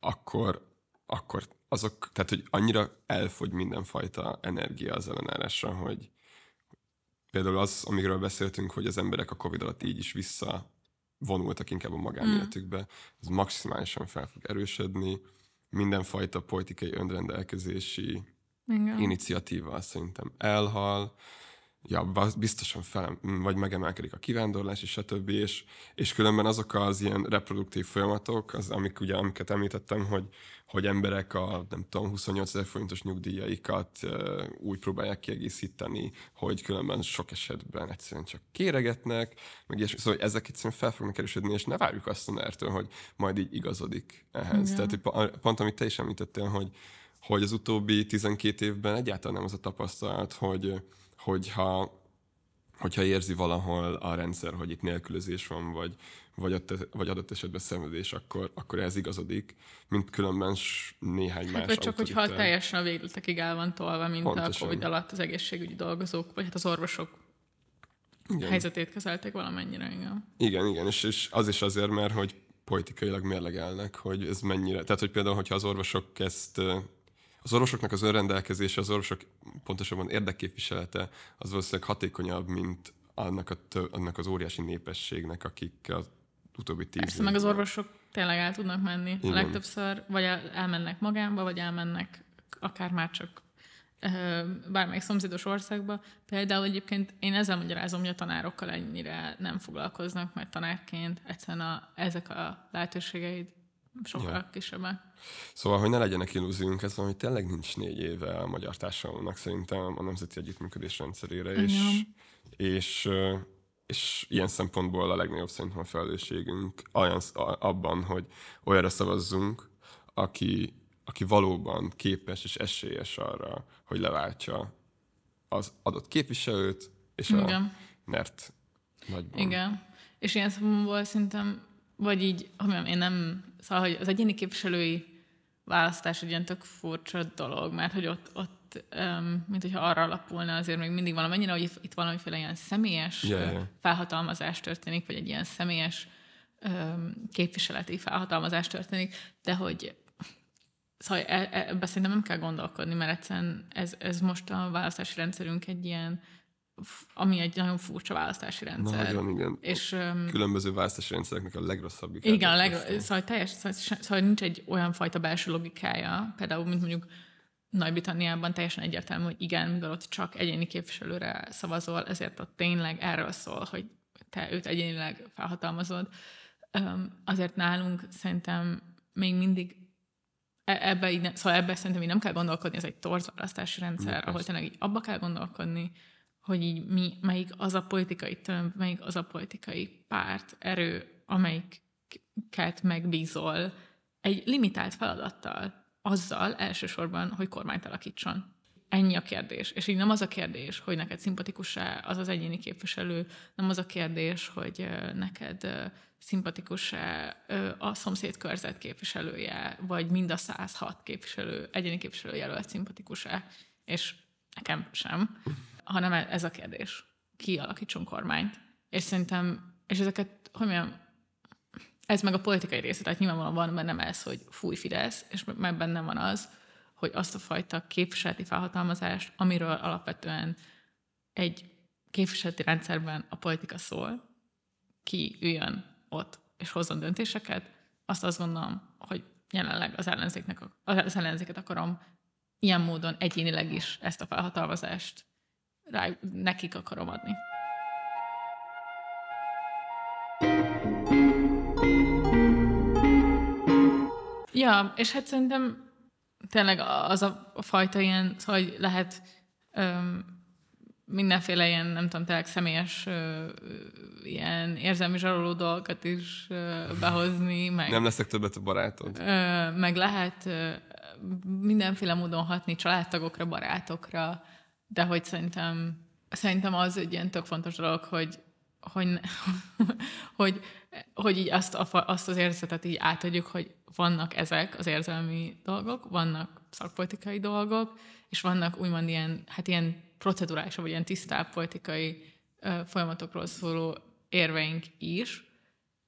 akkor, akkor azok, tehát hogy annyira elfogy mindenfajta energia az ellenállásra, hogy például az, amiről beszéltünk, hogy az emberek a Covid alatt így is vissza vonultak inkább a magánéletükbe, ez maximálisan fel fog erősödni, mindenfajta politikai önrendelkezési Igen. iniciatíva szerintem elhal, ja, biztosan fel, vagy megemelkedik a kivándorlás, és stb. És, és különben azok az ilyen reproduktív folyamatok, az, amik ugye, amiket említettem, hogy, hogy emberek a, nem tudom, 28 ezer forintos nyugdíjaikat uh, úgy próbálják kiegészíteni, hogy különben sok esetben egyszerűen csak kéregetnek, meg és szóval ezek egyszerűen fel fognak erősödni, és ne várjuk azt a ner hogy majd így igazodik ehhez. Igen. Tehát pont, amit te is említettél, hogy, hogy az utóbbi 12 évben egyáltalán nem az a tapasztalat, hogy hogyha, hogyha érzi valahol a rendszer, hogy itt nélkülözés van, vagy, vagy, ott, vagy adott esetben szenvedés, akkor, akkor ez igazodik, mint különben néhány hát, más Vagy csak, hogyha teljesen a végletekig el van tolva, mint Pontosan. a Covid alatt az egészségügyi dolgozók, vagy hát az orvosok igen. helyzetét kezelték valamennyire, igen. Igen, igen, és, és az is azért, mert hogy politikailag mérlegelnek, hogy ez mennyire... Tehát, hogy például, hogyha az orvosok ezt az orvosoknak az önrendelkezése, az orvosok pontosabban érdekképviselete az valószínűleg hatékonyabb, mint annak, a tö- annak az óriási népességnek, akik az utóbbi tíz Persze, meg az orvosok tényleg el tudnak menni. Igen. A legtöbbször vagy elmennek magánba, vagy elmennek akár már csak bármelyik szomszédos országba. Például egyébként én ezzel magyarázom, hogy a tanárokkal ennyire nem foglalkoznak, mert tanárként egyszerűen a, ezek a lehetőségeid sokkal ja. kisebbek. Szóval, hogy ne legyenek illúziónk, ez valami tényleg nincs négy éve a magyar társadalomnak szerintem a nemzeti együttműködés rendszerére, és, és, és ilyen szempontból a legnagyobb szerintem a felelősségünk olyan, abban, hogy olyanra szavazzunk, aki, aki valóban képes és esélyes arra, hogy leváltsa az adott képviselőt, és Igen. a NERT nagyban. Igen. És ilyen szempontból szerintem vagy így, hogy én nem, szóval, hogy az egyéni képviselői választás egy ilyen tök furcsa dolog, mert hogy ott, ott um, mint hogyha arra alapulna azért még mindig valamennyire, hogy itt valamiféle ilyen személyes yeah, yeah. felhatalmazás történik, vagy egy ilyen személyes um, képviseleti felhatalmazás történik, de hogy Szóval e, e, ebbe szerintem nem kell gondolkodni, mert egyszerűen ez, ez most a választási rendszerünk egy ilyen ami egy nagyon furcsa választási rendszer. Nagyon, igen. És, Különböző választási rendszereknek a legrosszabb. Igen, a legro- szóval, teljes, szóval, szóval nincs egy olyan fajta belső logikája, például, mint mondjuk Nagy-Britanniában teljesen egyértelmű, hogy igen, mivel ott csak egyéni képviselőre szavazol, ezért ott tényleg erről szól, hogy te őt egyénileg felhatalmazod. Azért nálunk szerintem még mindig e, ebbe, így ne, szóval ebbe szerintem így nem kell gondolkodni, ez egy torz választási rendszer, ahol tényleg így abba kell gondolkodni, hogy így mi, melyik az a politikai tömb, melyik az a politikai párt, erő, amelyiket megbízol egy limitált feladattal, azzal elsősorban, hogy kormányt alakítson. Ennyi a kérdés. És így nem az a kérdés, hogy neked szimpatikus-e az az egyéni képviselő, nem az a kérdés, hogy neked szimpatikus-e a szomszéd körzet képviselője, vagy mind a 106 képviselő, egyéni képviselő jelölt szimpatikus-e, és nekem sem, hanem e- ez a kérdés. Ki alakítson kormányt. És szerintem, és ezeket, hogy mondjam, ez meg a politikai része, tehát nyilvánvalóan van bennem ez, hogy fúj Fidesz, és meg bennem van az, hogy azt a fajta képviseleti felhatalmazást, amiről alapvetően egy képviseleti rendszerben a politika szól, ki üljön ott és hozzon döntéseket, azt azt gondolom, hogy jelenleg az, ellenzéknek, az ellenzéket akarom ilyen módon egyénileg is ezt a felhatalmazást rá, nekik akarom adni. Ja, és hát szerintem tényleg az a fajta ilyen, szóval, hogy lehet öm, mindenféle ilyen, nem tudom, tényleg személyes ö, ilyen érzelmi zsaroló dolgokat is ö, behozni. Meg, nem leszek többet a barátod. Ö, meg lehet ö, mindenféle módon hatni családtagokra, barátokra, de hogy szerintem, szerintem az egy ilyen tök fontos dolog, hogy, hogy, hogy, hogy így azt, a, azt az érzetet így átadjuk, hogy vannak ezek az érzelmi dolgok, vannak szakpolitikai dolgok, és vannak úgymond ilyen, hát ilyen procedurális, vagy ilyen tisztább politikai ö, folyamatokról szóló érveink is,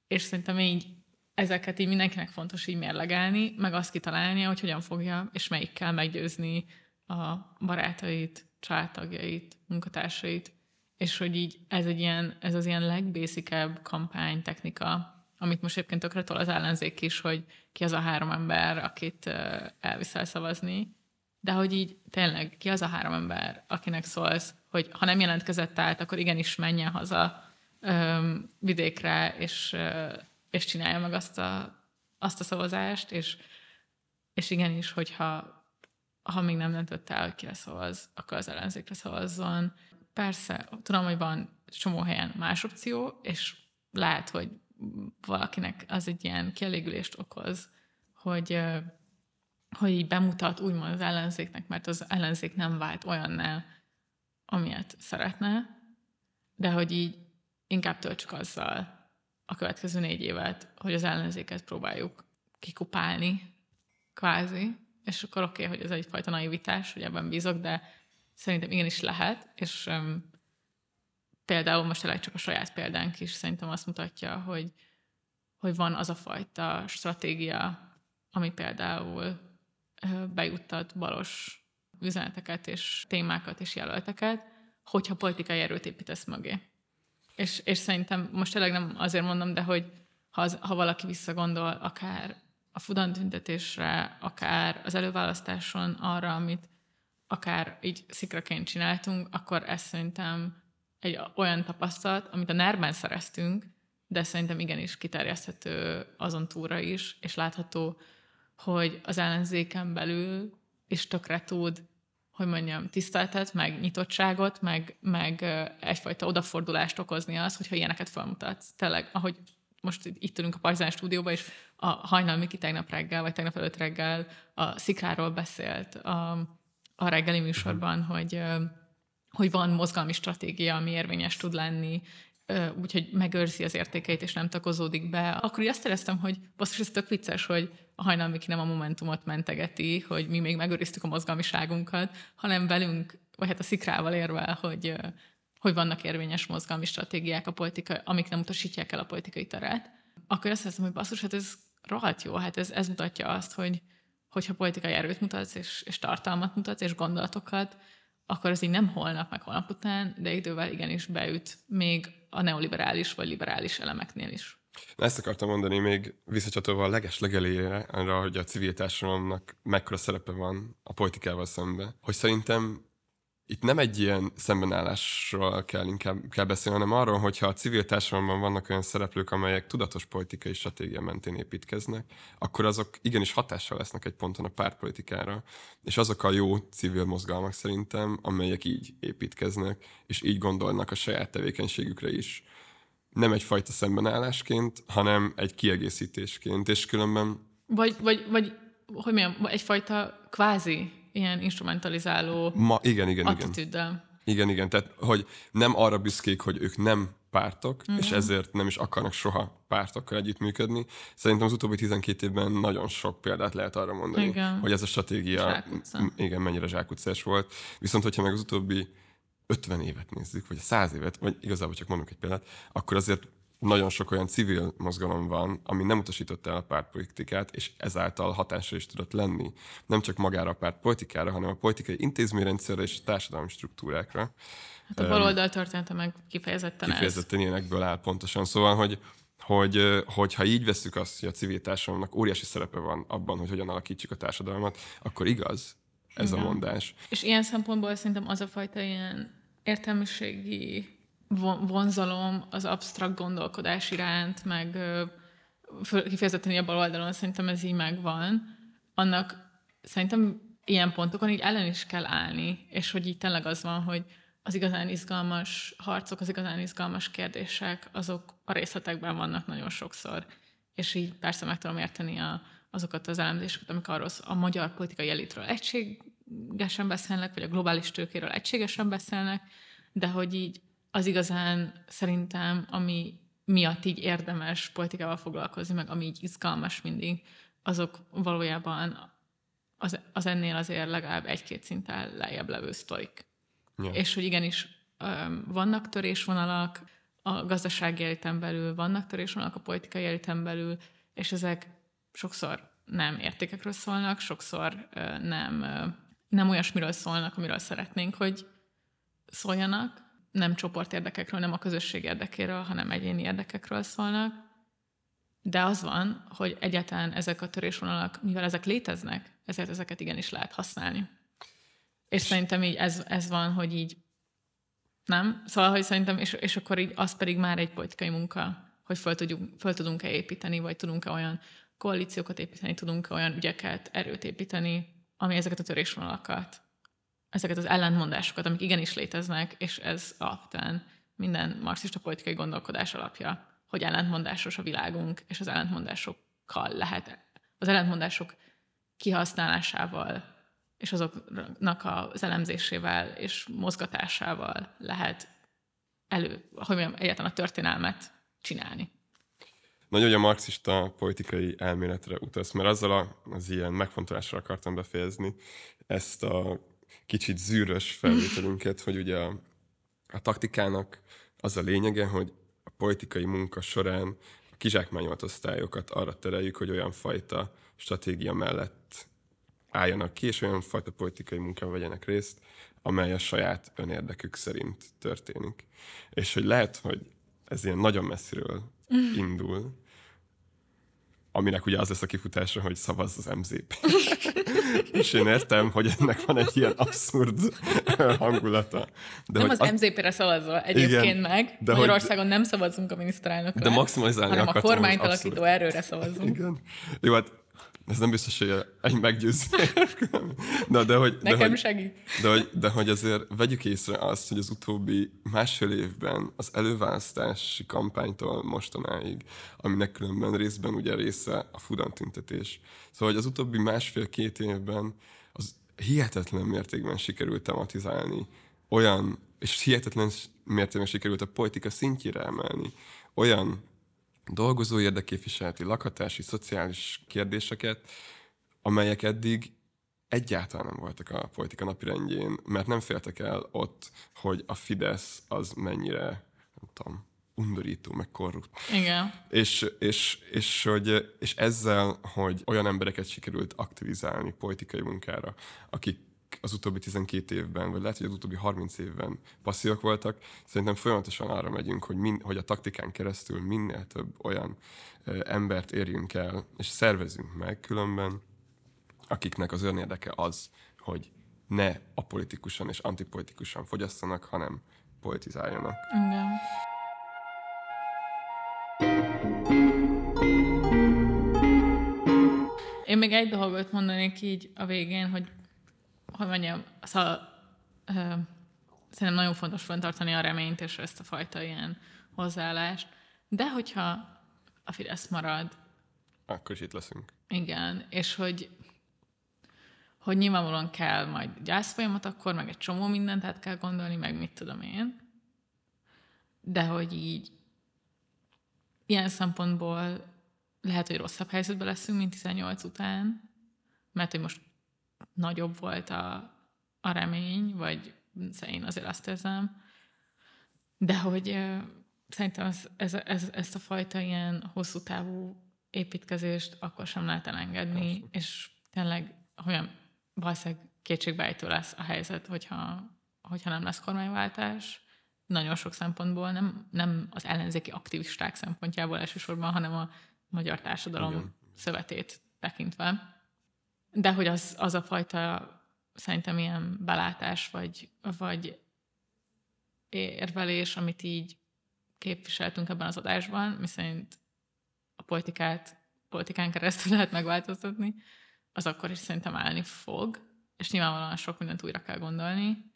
és szerintem így ezeket így mindenkinek fontos így mérlegelni, meg azt kitalálnia, hogy hogyan fogja, és melyikkel meggyőzni a barátait, családtagjait, munkatársait, és hogy így ez, egy ilyen, ez az ilyen legbészikebb kampánytechnika, amit most egyébként tökre tol az ellenzék is, hogy ki az a három ember, akit elviszel szavazni, de hogy így tényleg ki az a három ember, akinek szólsz, hogy ha nem jelentkezett át, akkor igenis menjen haza öm, vidékre, és, és csinálja meg azt a, azt a szavazást, és, és igenis, hogyha ha még nem döntött el, hogy kire szavaz, akkor az ellenzékre szavazzon. Persze, tudom, hogy van csomó helyen más opció, és lehet, hogy valakinek az egy ilyen kielégülést okoz, hogy, hogy így bemutat úgymond az ellenzéknek, mert az ellenzék nem vált olyanná, amilyet szeretne, de hogy így inkább töltsük azzal a következő négy évet, hogy az ellenzéket próbáljuk kikupálni, kvázi, és akkor oké, okay, hogy ez egyfajta naivitás, hogy ebben bízok, de szerintem igenis lehet, és um, például most tényleg csak a saját példánk is szerintem azt mutatja, hogy, hogy van az a fajta stratégia, ami például bejuttat balos üzeneteket és témákat és jelölteket, hogyha politikai erőt építesz mögé. És, és szerintem most tényleg nem azért mondom, de hogy ha, az, ha valaki visszagondol akár a Fudan tüntetésre, akár az előválasztáson arra, amit akár így szikraként csináltunk, akkor ez szerintem egy olyan tapasztalat, amit a ner szereztünk, de szerintem igenis kiterjeszthető azon túra is, és látható, hogy az ellenzéken belül is tökre tud, hogy mondjam, tiszteltet, meg nyitottságot, meg, meg egyfajta odafordulást okozni az, hogyha ilyeneket felmutatsz. Tényleg, ahogy most itt ülünk a Partizán stúdióban, és a Hajnal Miki tegnap reggel, vagy tegnap előtt reggel a Szikráról beszélt a, a reggeli műsorban, hogy, hogy van mozgalmi stratégia, ami érvényes tud lenni, úgyhogy megőrzi az értékeit, és nem takozódik be. Akkor így azt éreztem, hogy basszus, ez tök vicces, hogy a Hajnal Miki nem a Momentumot mentegeti, hogy mi még megőriztük a mozgalmiságunkat, hanem velünk, vagy hát a Szikrával érvel, hogy, hogy vannak érvényes mozgalmi stratégiák, a politika, amik nem utasítják el a politikai terát, akkor azt hiszem, hogy basszus, hát ez rohadt jó, hát ez, ez mutatja azt, hogy hogyha politikai erőt mutatsz, és, és tartalmat mutatsz, és gondolatokat, akkor ez így nem holnap, meg holnap után, de idővel igenis beüt még a neoliberális vagy liberális elemeknél is. Na ezt akartam mondani még visszacsatolva a leges legelére, arra, hogy a civil társadalomnak mekkora szerepe van a politikával szemben. Hogy szerintem itt nem egy ilyen szembenállásról kell inkább kell beszélni, hanem arról, hogyha a civil társadalomban vannak olyan szereplők, amelyek tudatos politikai stratégia mentén építkeznek, akkor azok igenis hatással lesznek egy ponton a pártpolitikára. És azok a jó civil mozgalmak szerintem, amelyek így építkeznek, és így gondolnak a saját tevékenységükre is. Nem egyfajta szembenállásként, hanem egy kiegészítésként. És különben Vagy, vagy, vagy hogy mondjam, egyfajta kvázi ilyen instrumentalizáló Ma, igen, igen, igen. attitűddel. Igen, igen, tehát hogy nem arra büszkék, hogy ők nem pártok, mm. és ezért nem is akarnak soha pártokkal együttműködni. Szerintem az utóbbi 12 évben nagyon sok példát lehet arra mondani, Igen. hogy ez a stratégia Zsákutca. igen, mennyire zsákutcás volt. Viszont, hogyha meg az utóbbi 50 évet nézzük, vagy 100 évet, vagy igazából csak mondunk egy példát, akkor azért nagyon sok olyan civil mozgalom van, ami nem utasította el a pártpolitikát, és ezáltal hatásra is tudott lenni. Nem csak magára a pártpolitikára, hanem a politikai intézményrendszerre és a társadalmi struktúrákra. Hát a baloldal története meg kifejezetten, ez. Kifejezetten ilyenekből áll pontosan. Szóval, hogy, hogy, ö, hogy ha így veszük azt, hogy a civil társadalomnak óriási szerepe van abban, hogy hogyan alakítsuk a társadalmat, akkor igaz ez a mondás. És ilyen szempontból szerintem az a fajta ilyen értelmiségi vonzalom az absztrakt gondolkodás iránt, meg kifejezetten a bal oldalon szerintem ez így megvan, annak szerintem ilyen pontokon így ellen is kell állni, és hogy így tényleg az van, hogy az igazán izgalmas harcok, az igazán izgalmas kérdések, azok a részletekben vannak nagyon sokszor. És így persze meg tudom érteni a, azokat az elemzéseket, amik arról a magyar politikai elitről egységesen beszélnek, vagy a globális tőkéről egységesen beszélnek, de hogy így az igazán szerintem, ami miatt így érdemes politikával foglalkozni, meg ami így izgalmas mindig, azok valójában az, az ennél azért legalább egy-két szinten lejjebb levő sztorik. Ja. És hogy igenis vannak törésvonalak a gazdasági eliten belül, vannak törésvonalak a politikai eliten belül, és ezek sokszor nem értékekről szólnak, sokszor nem, nem olyasmiről szólnak, amiről szeretnénk, hogy szóljanak, nem csoportérdekekről, nem a közösség érdekéről, hanem egyéni érdekekről szólnak. De az van, hogy egyáltalán ezek a törésvonalak, mivel ezek léteznek, ezért ezeket igenis lehet használni. És szerintem így ez, ez van, hogy így nem? Szóval, hogy szerintem, és, és akkor így az pedig már egy politikai munka, hogy föl, tudjuk, föl tudunk-e építeni, vagy tudunk-e olyan koalíciókat építeni, tudunk-e olyan ügyeket, erőt építeni, ami ezeket a törésvonalakat, ezeket az ellentmondásokat, amik igenis léteznek, és ez alapvetően minden marxista politikai gondolkodás alapja, hogy ellentmondásos a világunk, és az ellentmondásokkal lehet, az ellentmondások kihasználásával és azoknak az elemzésével és mozgatásával lehet elő, hogy mondjam, egyáltalán a történelmet csinálni. Nagyon, hogy a marxista politikai elméletre utasz, mert azzal a, az ilyen megfontolásra akartam befejezni ezt a kicsit zűrös felvételünket, hogy ugye a, a taktikának az a lényege, hogy a politikai munka során a kizsákmányolt osztályokat arra tereljük, hogy olyan fajta stratégia mellett álljanak ki, és olyan fajta politikai munkán vegyenek részt, amely a saját önérdekük szerint történik. És hogy lehet, hogy ez ilyen nagyon messziről indul, aminek ugye az lesz a kifutása, hogy szavazz az MZP. és én értem, hogy ennek van egy ilyen abszurd hangulata. De Nem hogy az MZP-re szavazol egyébként Igen, meg. de De hogy- Magyarországon nem szavazunk a miniszterelnökre. De maximalizálni hanem a akartam az kormányt alakító erőre szavazunk. Igen. Jó, hát ez nem biztos, hogy egy meggyőzés. De, de, hogy, de, Nekem hogy, segít. de, hogy, de hogy azért vegyük észre azt, hogy az utóbbi másfél évben az előválasztási kampánytól mostanáig, aminek különben részben ugye része a Fudan tüntetés. Szóval, hogy az utóbbi másfél-két évben az hihetetlen mértékben sikerült tematizálni olyan, és hihetetlen mértékben sikerült a politika szintjére emelni olyan dolgozó érdekképviseleti, lakhatási, szociális kérdéseket, amelyek eddig egyáltalán nem voltak a politika napirendjén, mert nem féltek el ott, hogy a Fidesz az mennyire, nem tudom, undorító, meg korrupt. Igen. És, és, és, hogy, és ezzel, hogy olyan embereket sikerült aktivizálni politikai munkára, akik az utóbbi 12 évben, vagy lehet, hogy az utóbbi 30 évben passzívak voltak, szerintem folyamatosan arra megyünk, hogy, min, hogy a taktikán keresztül minél több olyan ö, embert érjünk el, és szervezünk meg különben, akiknek az önérdeke az, hogy ne apolitikusan és antipolitikusan fogyasszanak, hanem politizáljanak. Igen. Én még egy dolgot mondanék így a végén, hogy hogy mondjam, szóval, ö, szerintem nagyon fontos fenntartani a reményt és ezt a fajta ilyen hozzáállást. De hogyha a Fidesz marad, akkor is itt leszünk. Igen, és hogy, hogy nyilvánvalóan kell majd gyászfolyamat akkor, meg egy csomó mindent át kell gondolni, meg mit tudom én. De hogy így ilyen szempontból lehet, hogy rosszabb helyzetben leszünk, mint 18 után, mert hogy most nagyobb volt a, a remény, vagy én azért azt érzem, de hogy szerintem ez, ez, ez, ezt a fajta ilyen hosszú távú építkezést akkor sem lehet elengedni, és tényleg olyan valószínűleg kétségbejtő lesz a helyzet, hogyha, hogyha nem lesz kormányváltás, nagyon sok szempontból, nem, nem az ellenzéki aktivisták szempontjából elsősorban, hanem a magyar társadalom Igen. szövetét tekintve. De hogy az, az a fajta szerintem ilyen belátás, vagy, vagy érvelés, amit így képviseltünk ebben az adásban, miszerint a politikát politikán keresztül lehet megváltoztatni, az akkor is szerintem állni fog, és nyilvánvalóan sok mindent újra kell gondolni,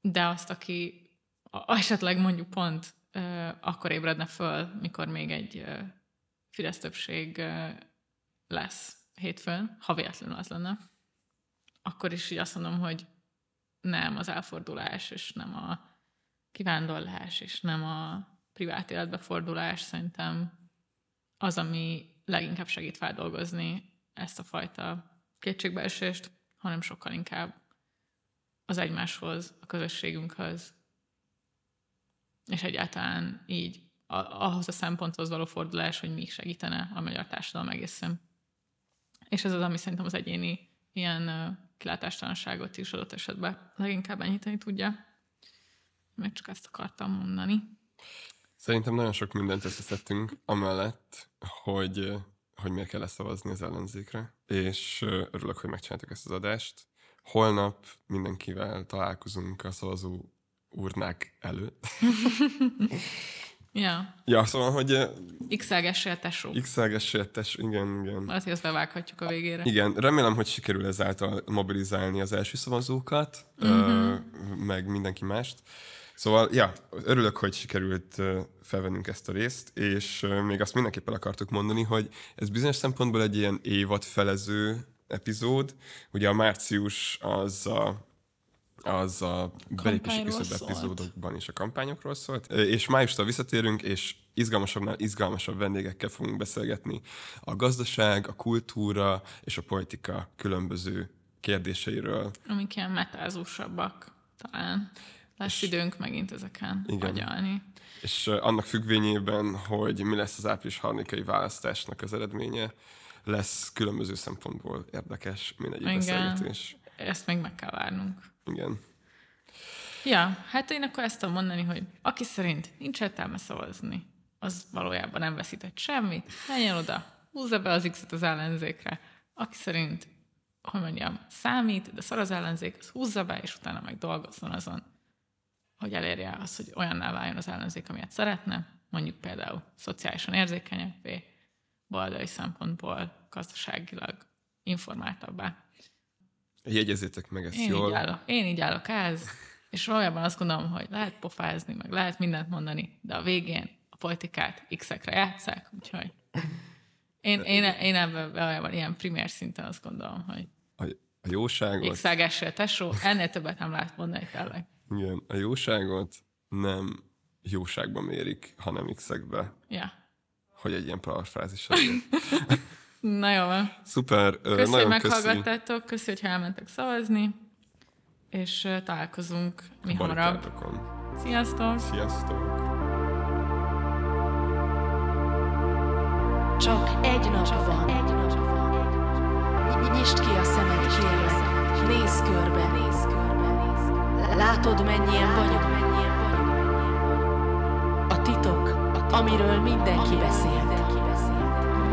de azt, aki a- esetleg mondjuk pont akkor ébredne föl, mikor még egy ö, Fidesz többség lesz hétfőn, ha véletlenül az lenne, akkor is így azt mondom, hogy nem az elfordulás, és nem a kivándorlás, és nem a privát életbe fordulás, szerintem az, ami leginkább segít feldolgozni ezt a fajta kétségbeesést, hanem sokkal inkább az egymáshoz, a közösségünkhöz, és egyáltalán így ahhoz a szemponthoz való fordulás, hogy mi segítene a magyar társadalom egészen. És ez az, ami szerintem az egyéni ilyen kilátástalanságot is adott esetben leginkább enyhíteni tudja. Meg csak ezt akartam mondani. Szerintem nagyon sok mindent összeszedtünk, amellett, hogy, hogy miért kell szavazni az ellenzékre, és örülök, hogy megcsináltuk ezt az adást. Holnap mindenkivel találkozunk a szavazó urnák előtt. Ja, Ja, szóval, hogy ö, x-elgessél tesó. x-elgessél, tess, igen, igen. Lehet, hogy ezt bevághatjuk a végére. Igen, remélem, hogy sikerül ezáltal mobilizálni az első szavazókat, uh-huh. meg mindenki mást. Szóval, ja, örülök, hogy sikerült ö, felvennünk ezt a részt, és ö, még azt mindenképpen el akartuk mondani, hogy ez bizonyos szempontból egy ilyen évad felező epizód. Ugye a március az a az a belépési Kampányról küszöb szólt. epizódokban is a kampányokról szólt. És májustól visszatérünk, és izgalmasabbnál izgalmasabb vendégekkel fogunk beszélgetni a gazdaság, a kultúra és a politika különböző kérdéseiről. Amik ilyen metázósabbak talán. Lesz időnk megint ezeken Igen. agyalni. És annak függvényében, hogy mi lesz az április 3 választásnak az eredménye, lesz különböző szempontból érdekes mindegyik Igen. beszélgetés. Ezt még meg kell várnunk. Igen. Ja, hát én akkor ezt tudom mondani, hogy aki szerint nincs értelme szavazni, az valójában nem veszített semmit, menjen oda, húzza be az X-et az ellenzékre. Aki szerint, hogy mondjam, számít, de szar az ellenzék, az húzza be, és utána meg dolgozzon azon, hogy elérje azt, hogy olyanná váljon az ellenzék, amilyet szeretne, mondjuk például szociálisan érzékenyebbé, baloldali szempontból gazdaságilag informáltabbá. Jegyezzétek meg ezt Én jól. így, állok, én így állok ez, és valójában azt gondolom, hogy lehet pofázni, meg lehet mindent mondani, de a végén a politikát X-ekre játszák, úgyhogy én, én, én ebben valójában ilyen primér szinten azt gondolom, hogy A, a jóságot, X-elgessél tesó, ennél többet nem lehet mondani tényleg. igen, a jóságot nem jóságban mérik, hanem x-ekbe, Ja. hogy egy ilyen parafrázis. Na jó van. Szuper, hogy nagyon köszi. meghallgattátok, köszi, hogy elmentek szavazni, és találkozunk mi hamarabb. Sziasztok! Sziasztok! Csak egy nap van. Nyisd ki a szemed, kérlek. Nézz körbe. Látod, mennyien vagyunk? A titok, amiről mindenki beszélt.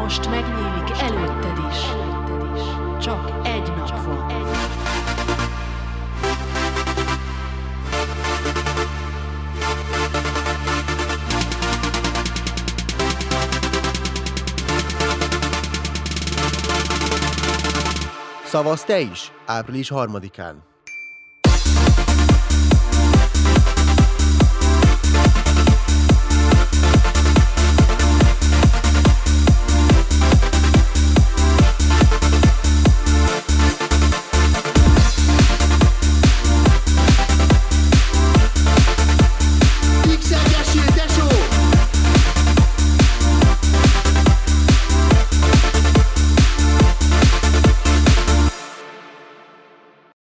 Most megnyílik előtted is. Csak egy nap van. Szavaz te is, április harmadikán.